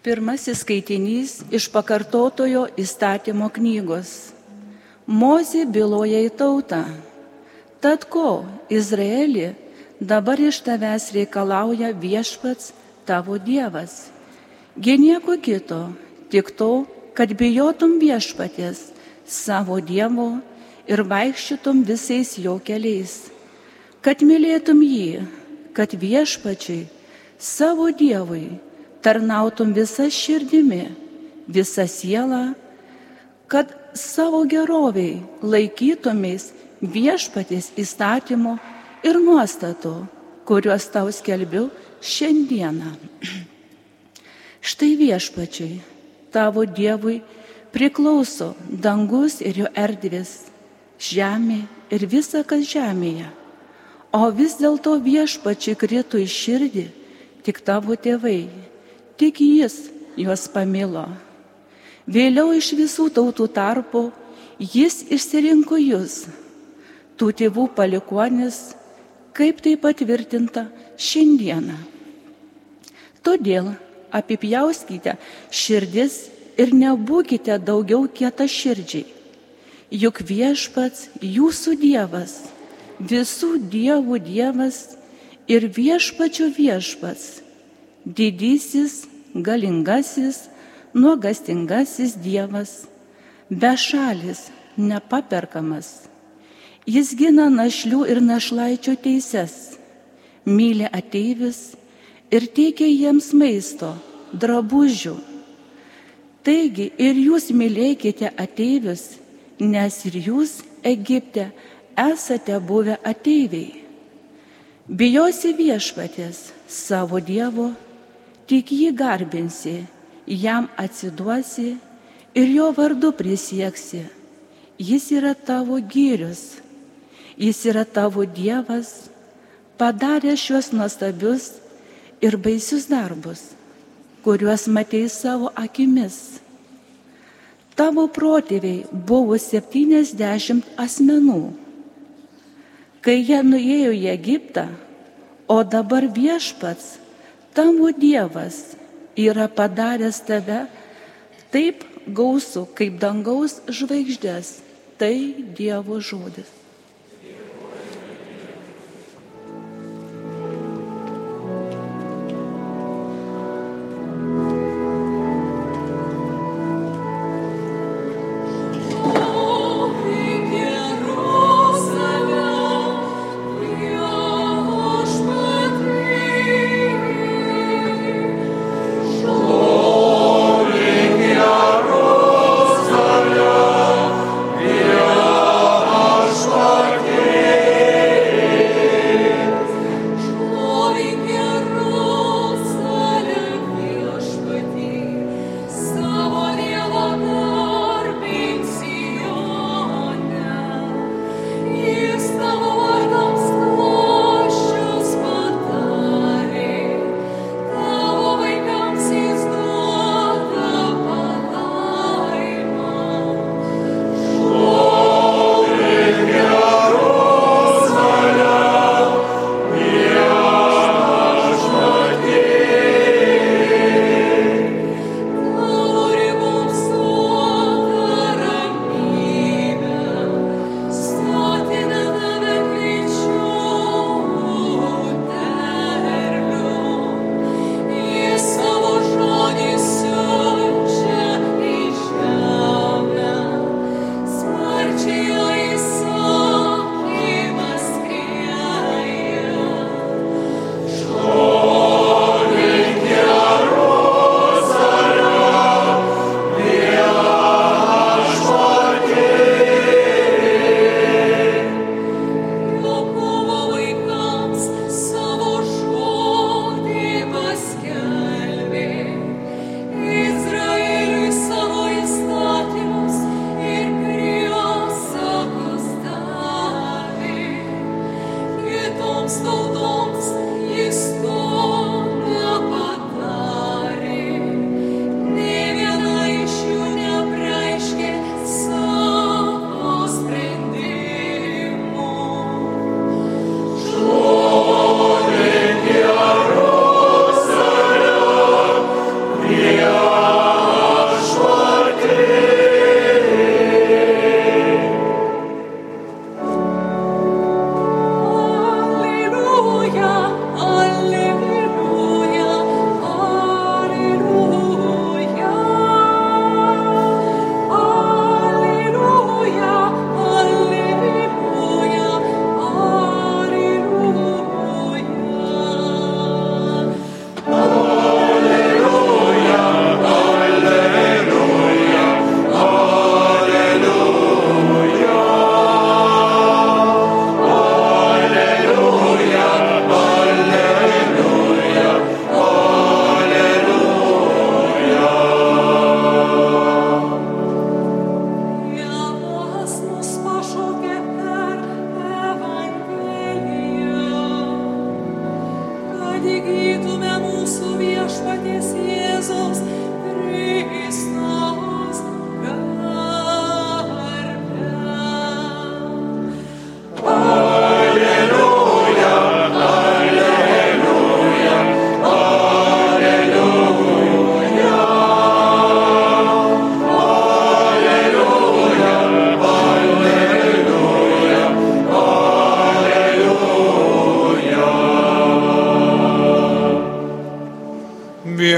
Pirmasis skaitinys iš pakartotojo įstatymo knygos. Mozė byloja į tautą. Tad ko, Izraeli, dabar iš tavęs reikalauja viešpats tavo Dievas? Gi nieko kito, tik to, kad bijotum viešpatės savo Dievo ir vaikščiotum visais jo keliais, kad mylėtum jį, kad viešpačiai savo Dievui tarnautum visą širdimi, visą sielą, kad savo geroviai laikytumės viešpatės įstatymo ir nuostatų, kuriuos tau skelbiu šiandieną. Štai viešpačiai, tavo Dievui priklauso dangus ir jo erdvės, žemė ir visa, kas žemėje. O vis dėlto viešpačiai krito į širdį tik tavo tėvai tik jis juos pamilo. Vėliau iš visų tautų tarpo jis išsirinko jūs, tų tėvų palikonis, kaip tai patvirtinta šiandieną. Todėl apipjauskite širdis ir nebūkite daugiau kieta širdžiai, juk viešpats jūsų Dievas, visų dievų Dievas ir viešpačių viešpats, didysis galingasis, nuogastingasis Dievas, bešalis, nepaperkamas. Jis gina našlių ir našlaičio teises, myli ateivis ir teikia jiems maisto, drabužių. Taigi ir jūs mylėkite ateivius, nes ir jūs Egipte esate buvę ateiviai. Bijosi viešpatės savo Dievo tik jį garbinsi, jam atsiduosi ir jo vardu prisieksi. Jis yra tavo gyrius, jis yra tavo Dievas, padarė šiuos nuostabius ir baisius darbus, kuriuos matei savo akimis. Tavo protėviai buvo 70 asmenų. Kai jie nuėjo į Egiptą, o dabar viešpats tavo Dievas yra padaręs tave taip gausų kaip dangaus žvaigždės. Tai Dievo žodis.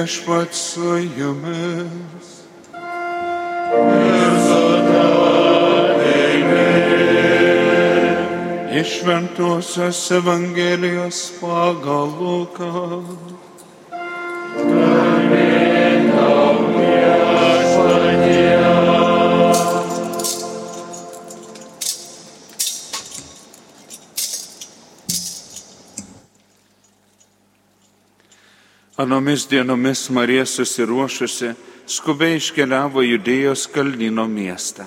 Viešpat su jumis. Iš Ventosios Evangelijos pagal Luką. Anomis dienomis Marija susiruošusi skubiai iškeliavo Judėjos kalnino miestą.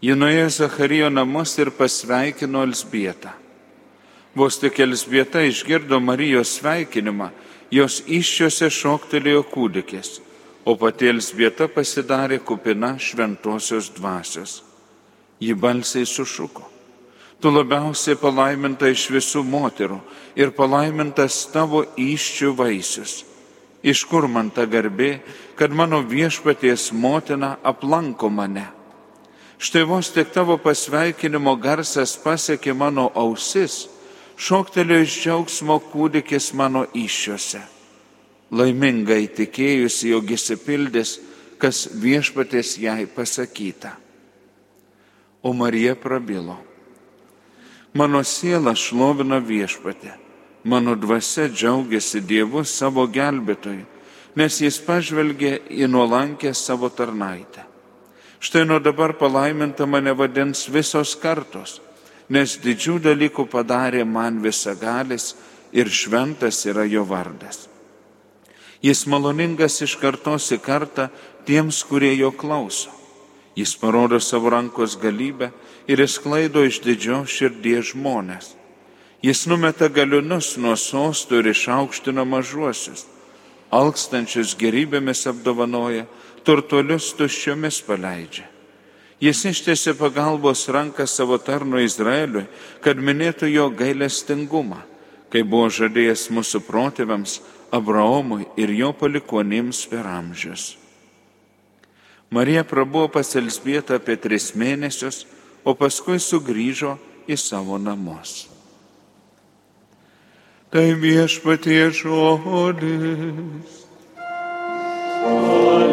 Ji nuėjo Zacharijo namus ir pasveikino Elsbietą. Vos tik Elsbieta išgirdo Marijos sveikinimą, jos iššiose šoktelėjo kūdikis, o pati Elsbieta pasidarė kupina šventosios dvasios. Ji balsiai sušuko. Tu labiausiai palaiminta iš visų moterų ir palaimintas tavo iščių vaisius iš kur man ta garbė, kad mano viešpaties motina aplanko mane. Štai vos tik tavo pasveikinimo garsas pasiekė mano ausis, šoktelio iš džiaugsmo kūdikis mano iššiose. Laimingai tikėjusi, jog įsipildys, kas viešpatės jai pasakyta. O Marija prabilo. Mano siela šlovina viešpatę Mano dvasia džiaugiasi Dievu savo gelbėtojui, nes jis pažvelgė į nuolankę savo tarnaitę. Štai nuo dabar palaiminta mane vadins visos kartos, nes didžių dalykų padarė man visagalis ir šventas yra jo vardas. Jis maloningas iš kartos į kartą tiems, kurie jo klauso. Jis parodo savo rankos galybę ir įsklaido iš didžios širdies žmonės. Jis numeta galiunus nuo sostų ir išaukština mažuosius, alkstančius gerybėmis apdovanoja, turtuolius tuščiomis paleidžia. Jis ištėsi pagalbos ranką savo tarno Izraeliui, kad minėtų jo gailestingumą, kai buvo žadėjęs mūsų protėviams Abraomui ir jo palikonėms per amžius. Marija prabuvo pas Elsbietą apie tris mėnesius, o paskui sugrįžo į savo namus. Tai viešpatie žodis. Ką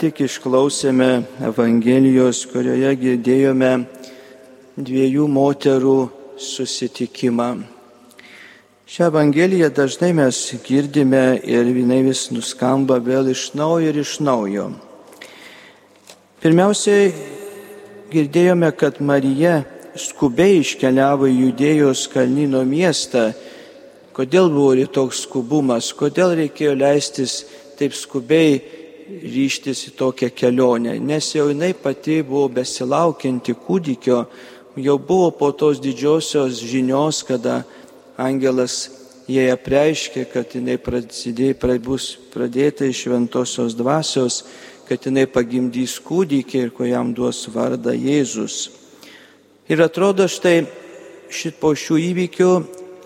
tik išklausėme Evangelijos, kurioje girdėjome dviejų moterų susitikimą. Šią Evangeliją dažnai mes girdime ir jinai vis nuskamba vėl iš naujo ir iš naujo. Pirmiausiai girdėjome, kad Marija skubiai iškeliavo į Judėjos kalnino miestą. Kodėl buvo toks skubumas, kodėl reikėjo leistis taip skubiai ryštis į tokią kelionę, nes jau jinai pati buvo besilaukianti kūdikio, jau buvo po tos didžiosios žinios, kada angelas jai apreiškė, kad jinai prasidė, bus pradėta iš šventosios dvasios, kad jinai pagimdys kūdikį ir ko jam duos vardą Jėzus. Ir atrodo štai šit po šių įvykių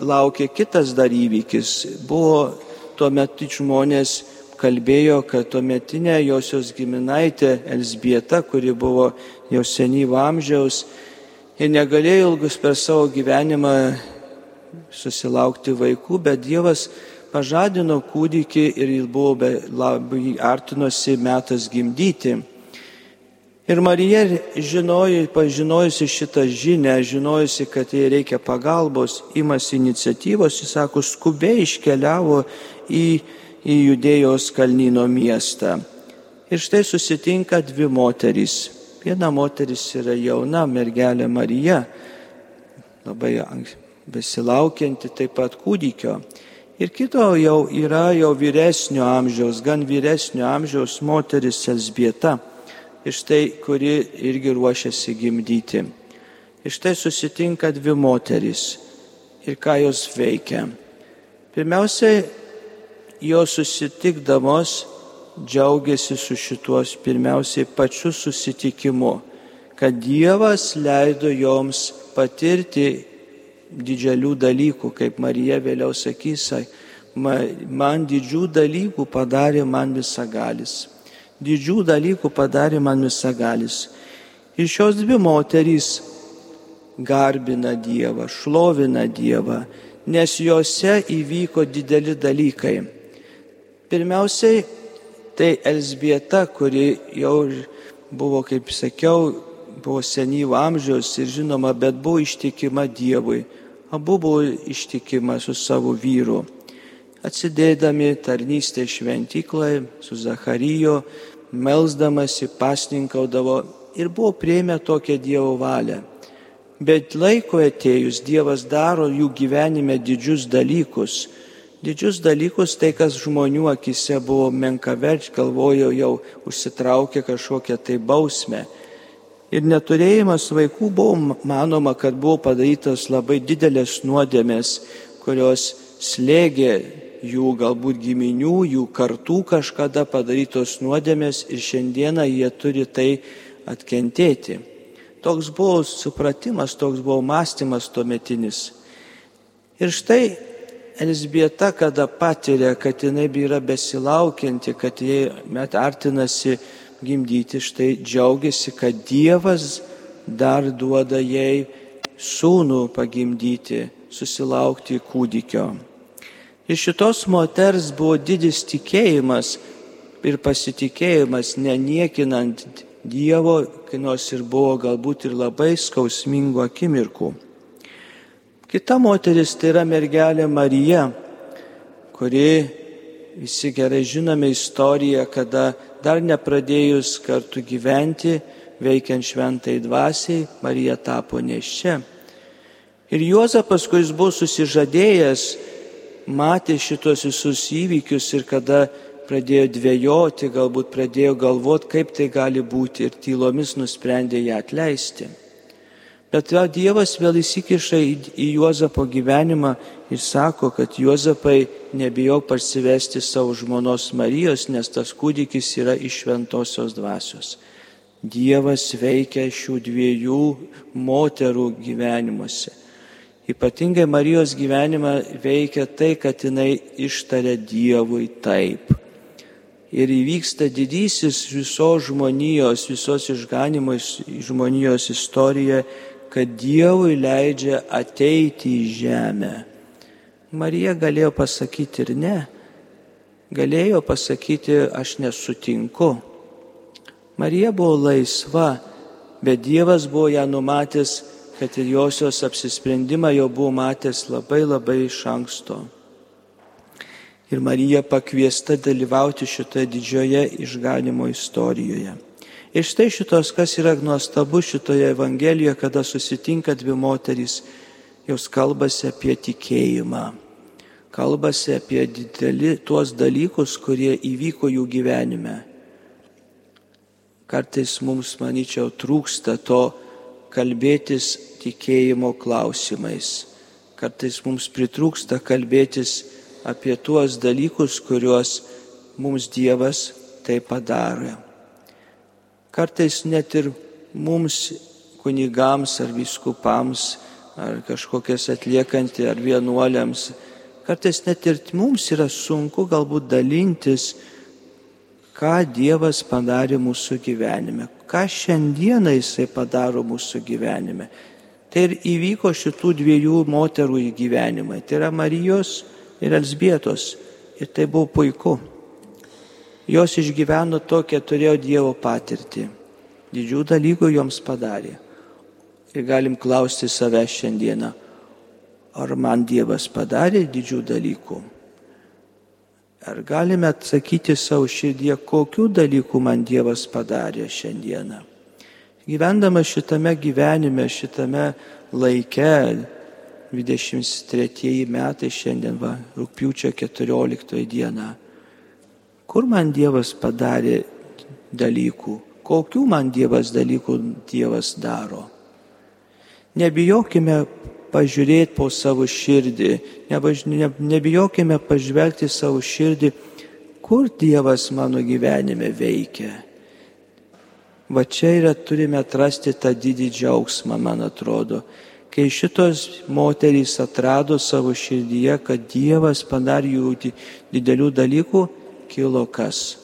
laukia kitas dar įvykis. Buvo tuo metu žmonės kalbėjo, kad tuometinė josios giminaitė Elsbieta, kuri buvo jau senyvo amžiaus ir negalėjo ilgus per savo gyvenimą susilaukti vaikų, bet Dievas pažadino kūdikį ir jis buvo labai artinosi metas gimdyti. Ir Marija žinojo, pažinojusi šitą žinę, žinojusi, kad jai reikia pagalbos, imasi iniciatyvos, jis sako, skubiai iškeliavo į, į Judėjos kalnyno miestą. Ir štai susitinka dvi moterys. Viena moteris yra jauna mergelė Marija, labai besilaukianti taip pat kūdikio. Ir kito jau yra jau vyresnio amžiaus, gan vyresnio amžiaus moteris Elsbieta, iš tai, kuri irgi ruošiasi gimdyti. Iš tai susitinka dvi moteris ir ką jos veikia. Pirmiausiai, jos susitikdamos džiaugiasi su šituos pirmiausiai pačiu susitikimu, kad Dievas leido joms patirti didžiulių dalykų, kaip Marija vėliau sakys, man didžių dalykų padarė man visagalis. Didžių dalykų padarė man visagalis. Ir šios dvi moterys garbina Dievą, šlovina Dievą, nes juose įvyko dideli dalykai. Pirmiausiai, tai Elsbieta, kuri jau buvo, kaip sakiau, buvo senyvo amžiaus ir žinoma, bet buvo ištikima Dievui abu buvo ištikima su savo vyru. Atsidėdami tarnystę šventykloje su Zacharyjo, melzdamasi pasninkaudavo ir buvo prieimę tokią Dievo valią. Bet laiko atėjus Dievas daro jų gyvenime didžius dalykus. Didžius dalykus tai, kas žmonių akise buvo menkaverč, galvojo jau užsitraukė kažkokią tai bausmę ir neturėjimas vaikų buvo manoma, kad buvo padarytas labai didelės nuodėmės, kurios slėgė jų galbūt giminių, jų kartų kažkada padarytos nuodėmės ir šiandieną jie turi tai atkentėti. Toks buvo supratimas, toks buvo mąstymas tuometinis. Ir štai Elsbieta, kada patiria, kad jinai yra besilaukianti, kad jie met artinasi gimdyti, štai džiaugiasi, kad Dievas dar duoda jai sūnų pagimdyti, susilaukti kūdikio. Iš šitos moters buvo didis tikėjimas ir pasitikėjimas, neniekinant Dievo, kai nors ir buvo galbūt ir labai skausmingų akimirkų. Kita moteris tai yra mergelė Marija, kuri visi gerai žinome istoriją, kada dar nepradėjus kartu gyventi, veikiant šventai dvasiai, Marija tapo neščia. Ir Juozapas, kuris buvo susižadėjęs, matė šitos visus įvykius ir kada pradėjo dvėjoti, galbūt pradėjo galvoti, kaip tai gali būti ir tylomis nusprendė ją atleisti. Bet Dievas vėl įsikiša į, į Juozapo gyvenimą ir sako, kad Juozapai nebijau parsivesti savo žmonos Marijos, nes tas kūdikis yra iš šventosios dvasios. Dievas veikia šių dviejų moterų gyvenimuose. Ypatingai Marijos gyvenimą veikia tai, kad jinai ištaria Dievui taip. Ir įvyksta didysis visos žmonijos, visos išganimo žmonijos istorijoje kad Dievui leidžia ateiti į žemę. Marija galėjo pasakyti ir ne. Galėjo pasakyti, aš nesutinku. Marija buvo laisva, bet Dievas buvo ją numatęs, kad ir josios apsisprendimą jau buvo matęs labai labai iš anksto. Ir Marija pakviesta dalyvauti šitoje didžioje išganimo istorijoje. Ir štai šitos, kas yra nuostabu šitoje Evangelijoje, kada susitinka dvi moterys, jos kalbasi apie tikėjimą. Kalbasi apie dideli, tuos dalykus, kurie įvyko jų gyvenime. Kartais mums, manyčiau, trūksta to kalbėtis tikėjimo klausimais. Kartais mums pritrūksta kalbėtis apie tuos dalykus, kuriuos mums Dievas tai padarė. Kartais net ir mums kunigams ar viskupams, ar kažkokias atliekantį, ar vienuoliams, kartais net ir mums yra sunku galbūt dalintis, ką Dievas padarė mūsų gyvenime, ką šiandieną Jisai padaro mūsų gyvenime. Tai ir įvyko šitų dviejų moterų į gyvenimą. Tai yra Marijos ir Elsbietos. Ir tai buvo puiku. Jos išgyveno tokią, turėjo Dievo patirtį. Didžių dalykų joms padarė. Ir galim klausti save šiandieną, ar man Dievas padarė didžių dalykų? Ar galime atsakyti savo širdie, kokių dalykų man Dievas padarė šiandieną? Gyvendama šitame gyvenime, šitame laike, 23 metai šiandien, va, rūpiučio 14 diena Kur man Dievas padarė dalykų? Kokių man Dievas dalykų Dievas daro? Nebijokime pažiūrėti po savo širdį, nebijokime pažvelgti savo širdį, kur Dievas mano gyvenime veikia. Va čia yra turime atrasti tą didį džiaugsmą, man atrodo. Kai šitos moterys atrado savo širdyje, kad Dievas padarė jų didelių dalykų, kilo kas?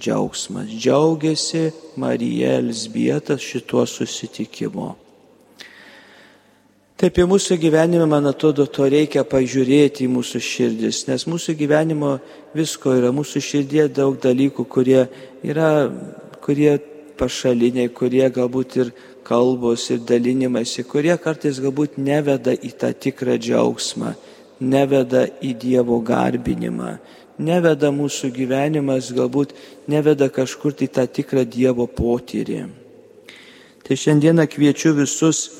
Džiaugsmas. Džiaugiasi Marija Elsbieta šituo susitikimu. Taip į mūsų gyvenime, man atrodo, to reikia pažiūrėti į mūsų širdis, nes mūsų gyvenimo visko yra, mūsų širdie daug dalykų, kurie yra, kurie pašaliniai, kurie galbūt ir kalbos ir dalinimasi, kurie kartais galbūt neveda į tą tikrą džiaugsmą, neveda į Dievo garbinimą, neveda mūsų gyvenimas, galbūt neveda kažkur į tą tikrą Dievo potyrį. Tai šiandieną kviečiu visus,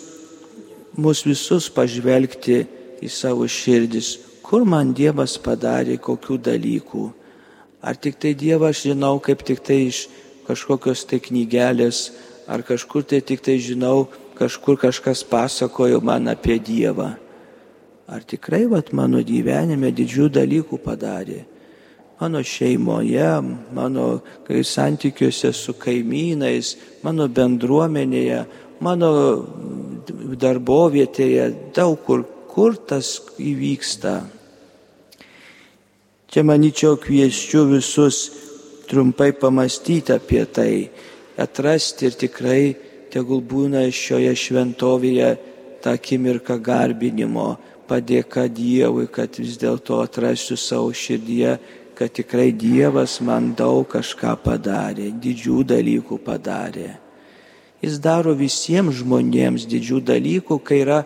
mus visus pažvelgti į savo širdis, kur man Dievas padarė kokių dalykų. Ar tik tai Dievą aš žinau, kaip tik tai iš kažkokios tai knygelės, ar kažkur tai tik tai žinau, kažkur kažkas pasakojo man apie Dievą. Ar tikrai vat, mano gyvenime didžių dalykų padarė mano šeimoje, mano santykiuose su kaimynais, mano bendruomenėje, mano darbovietėje, daug kur, kur tas įvyksta. Čia manyčiau kvieščiu visus trumpai pamastyti apie tai, atrasti ir tikrai tegul būna šioje šventovėje tą akimirką garbinimo, padėka Dievui, kad vis dėlto atrasiu savo širdyje kad tikrai Dievas man daug kažką padarė, didžių dalykų padarė. Jis daro visiems žmonėms didžių dalykų, kai yra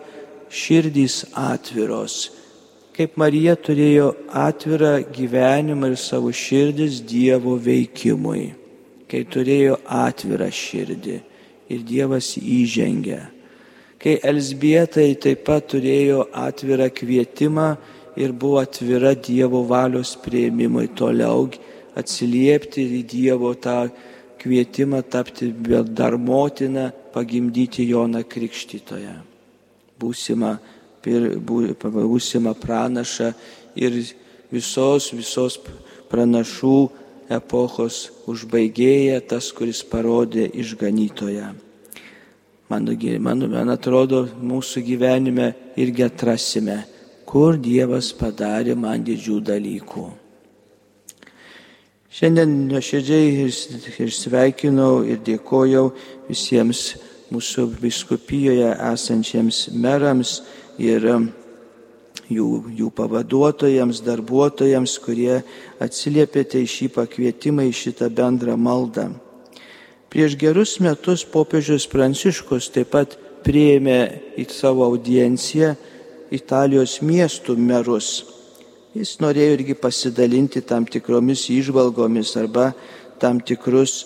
širdys atviros. Kaip Marija turėjo atvirą gyvenimą ir savo širdis Dievo veikimui. Kai turėjo atvirą širdį ir Dievas įžengė. Kai Elsbietai taip pat turėjo atvirą kvietimą ir buvo atvira Dievo valios prieimimui toliau atsiliepti į Dievo tą kvietimą tapti dar motina, pagimdyti Joną Krikštytoje. Būsima, būsima pranaša ir visos, visos pranašų epochos užbaigėja tas, kuris parodė išganytoje. Mano, man, man atrodo, mūsų gyvenime irgi atrasime kur Dievas padarė man didžių dalykų. Šiandien nuoširdžiai ir sveikinau ir dėkojau visiems mūsų viskupijoje esančiems merams ir jų, jų pavaduotojams, darbuotojams, kurie atsiliepėte į šį pakvietimą, į šitą bendrą maldą. Prieš gerus metus popiežius Pranciškus taip pat prieėmė į savo audienciją Italijos miestų merus. Jis norėjo irgi pasidalinti tam tikromis išvalgomis arba tam tikrus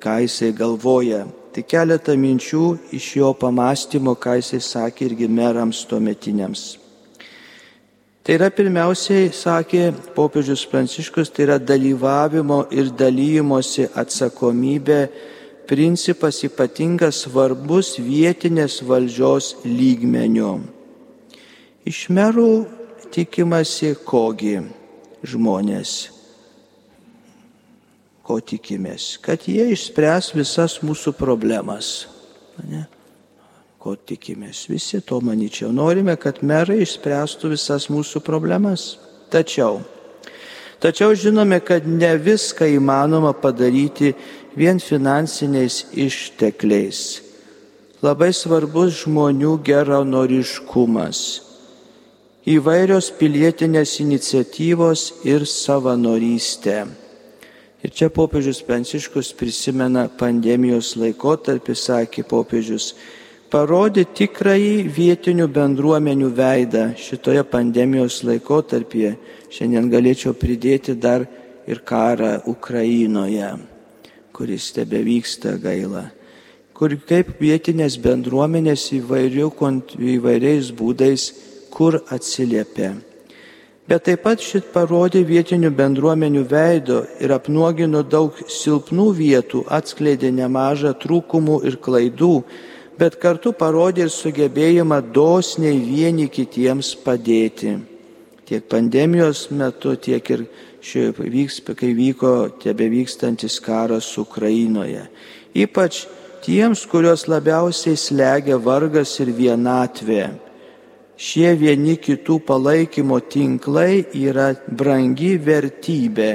ką jisai galvoja. Tik keletą minčių iš jo pamastymo, ką jisai sakė irgi merams tuometiniams. Tai yra pirmiausiai, sakė popiežius Pranciškus, tai yra dalyvavimo ir dalymosi atsakomybė, principas ypatingas svarbus vietinės valdžios lygmenių. Iš merų tikimasi kogi žmonės ko tikimės? Kad jie išspręs visas mūsų problemas. Ne? Ko tikimės? Visi to manyčiau. Norime, kad merai išspręstų visas mūsų problemas. Tačiau, tačiau žinome, kad ne viską įmanoma padaryti vien finansiniais ištekliais. Labai svarbus žmonių geranoriškumas įvairios pilietinės iniciatyvos ir savanorystė. Ir čia popiežius Pranciškus prisimena pandemijos laikotarpį, sakė popiežius, parodė tikrąjį vietinių bendruomenių veidą šitoje pandemijos laikotarpyje. Šiandien galėčiau pridėti dar ir karą Ukrainoje, kuris tebe vyksta gaila. Kur kaip vietinės bendruomenės įvairiais būdais, kur atsiliepia Bet taip pat šit parodė vietinių bendruomenių veido ir apnuogino daug silpnų vietų, atskleidė nemažą trūkumų ir klaidų, bet kartu parodė ir sugebėjimą dosniai vieni kitiems padėti. Tiek pandemijos metu, tiek ir šiaip vyks, kai vyko tebe vykstantis karas Ukrainoje. Ypač tiems, kuriuos labiausiai slegia vargas ir vienatvė Šie vieni kitų palaikymo tinklai yra brangi vertybė,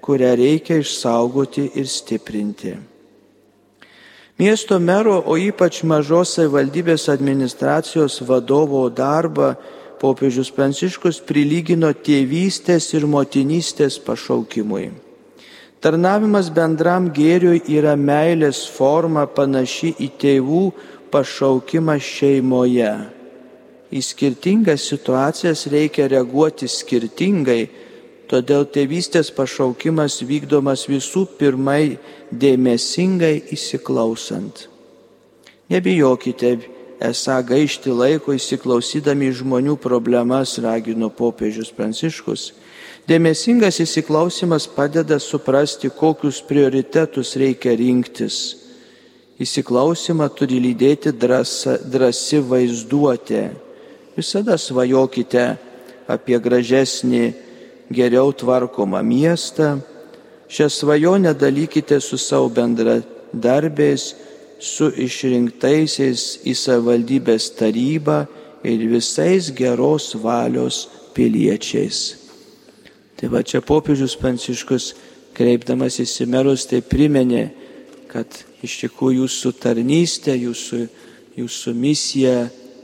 kurią reikia išsaugoti ir stiprinti. Miesto mero, o ypač mažos savivaldybės administracijos vadovo darbą popiežius Pranciškus prilygino tėvystės ir motinystės pašaukimui. Tarnavimas bendram gėriui yra meilės forma panaši į tėvų pašaukimą šeimoje į skirtingas situacijas reikia reaguoti skirtingai, todėl tėvystės pašaukimas vykdomas visų pirmai dėmesingai įsiklausant. Nebijokite esą gaišti laiko įsiklausydami žmonių problemas, ragino popiežius Pranciškus. Dėmesingas įsiklausimas padeda suprasti, kokius prioritetus reikia rinktis. Įsiklausimą turi lydėti drąsa, drąsi vaizduotė Visada svajokite apie gražesnį, geriau tvarkomą miestą. Šią svajonę dalykite su savo bendradarbiais, su išrinktaisiais į savivaldybės tarybą ir visais geros valios piliečiais. Tai va čia popiežius Pranciškus, kreipdamas į merus, tai priminė, kad iš tikrųjų jūsų tarnystė, jūsų, jūsų misija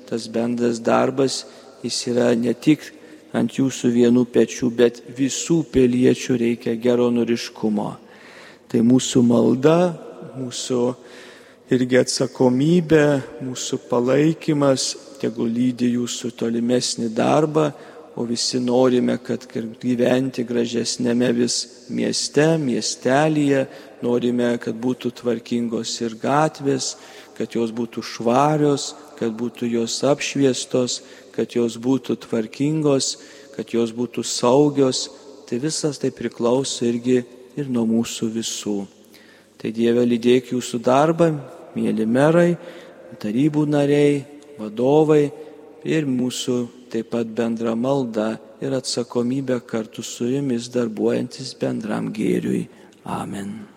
tas bendras darbas, jis yra ne tik ant jūsų vienų pečių, bet visų piliečių reikia geronoriškumo. Tai mūsų malda, mūsų irgi atsakomybė, mūsų palaikymas, tegul lydi jūsų tolimesnį darbą, o visi norime, kad gyventi gražesnėme vis mieste, miestelėje, norime, kad būtų tvarkingos ir gatvės, kad jos būtų švarios, kad būtų jos apšviestos, kad jos būtų tvarkingos, kad jos būtų saugios, tai visas tai priklauso irgi ir nuo mūsų visų. Tai Dieve lydėk jūsų darbą, mėly merai, tarybų nariai, vadovai ir mūsų taip pat bendra malda ir atsakomybė kartu su jumis darbuojantis bendram gėriui. Amen.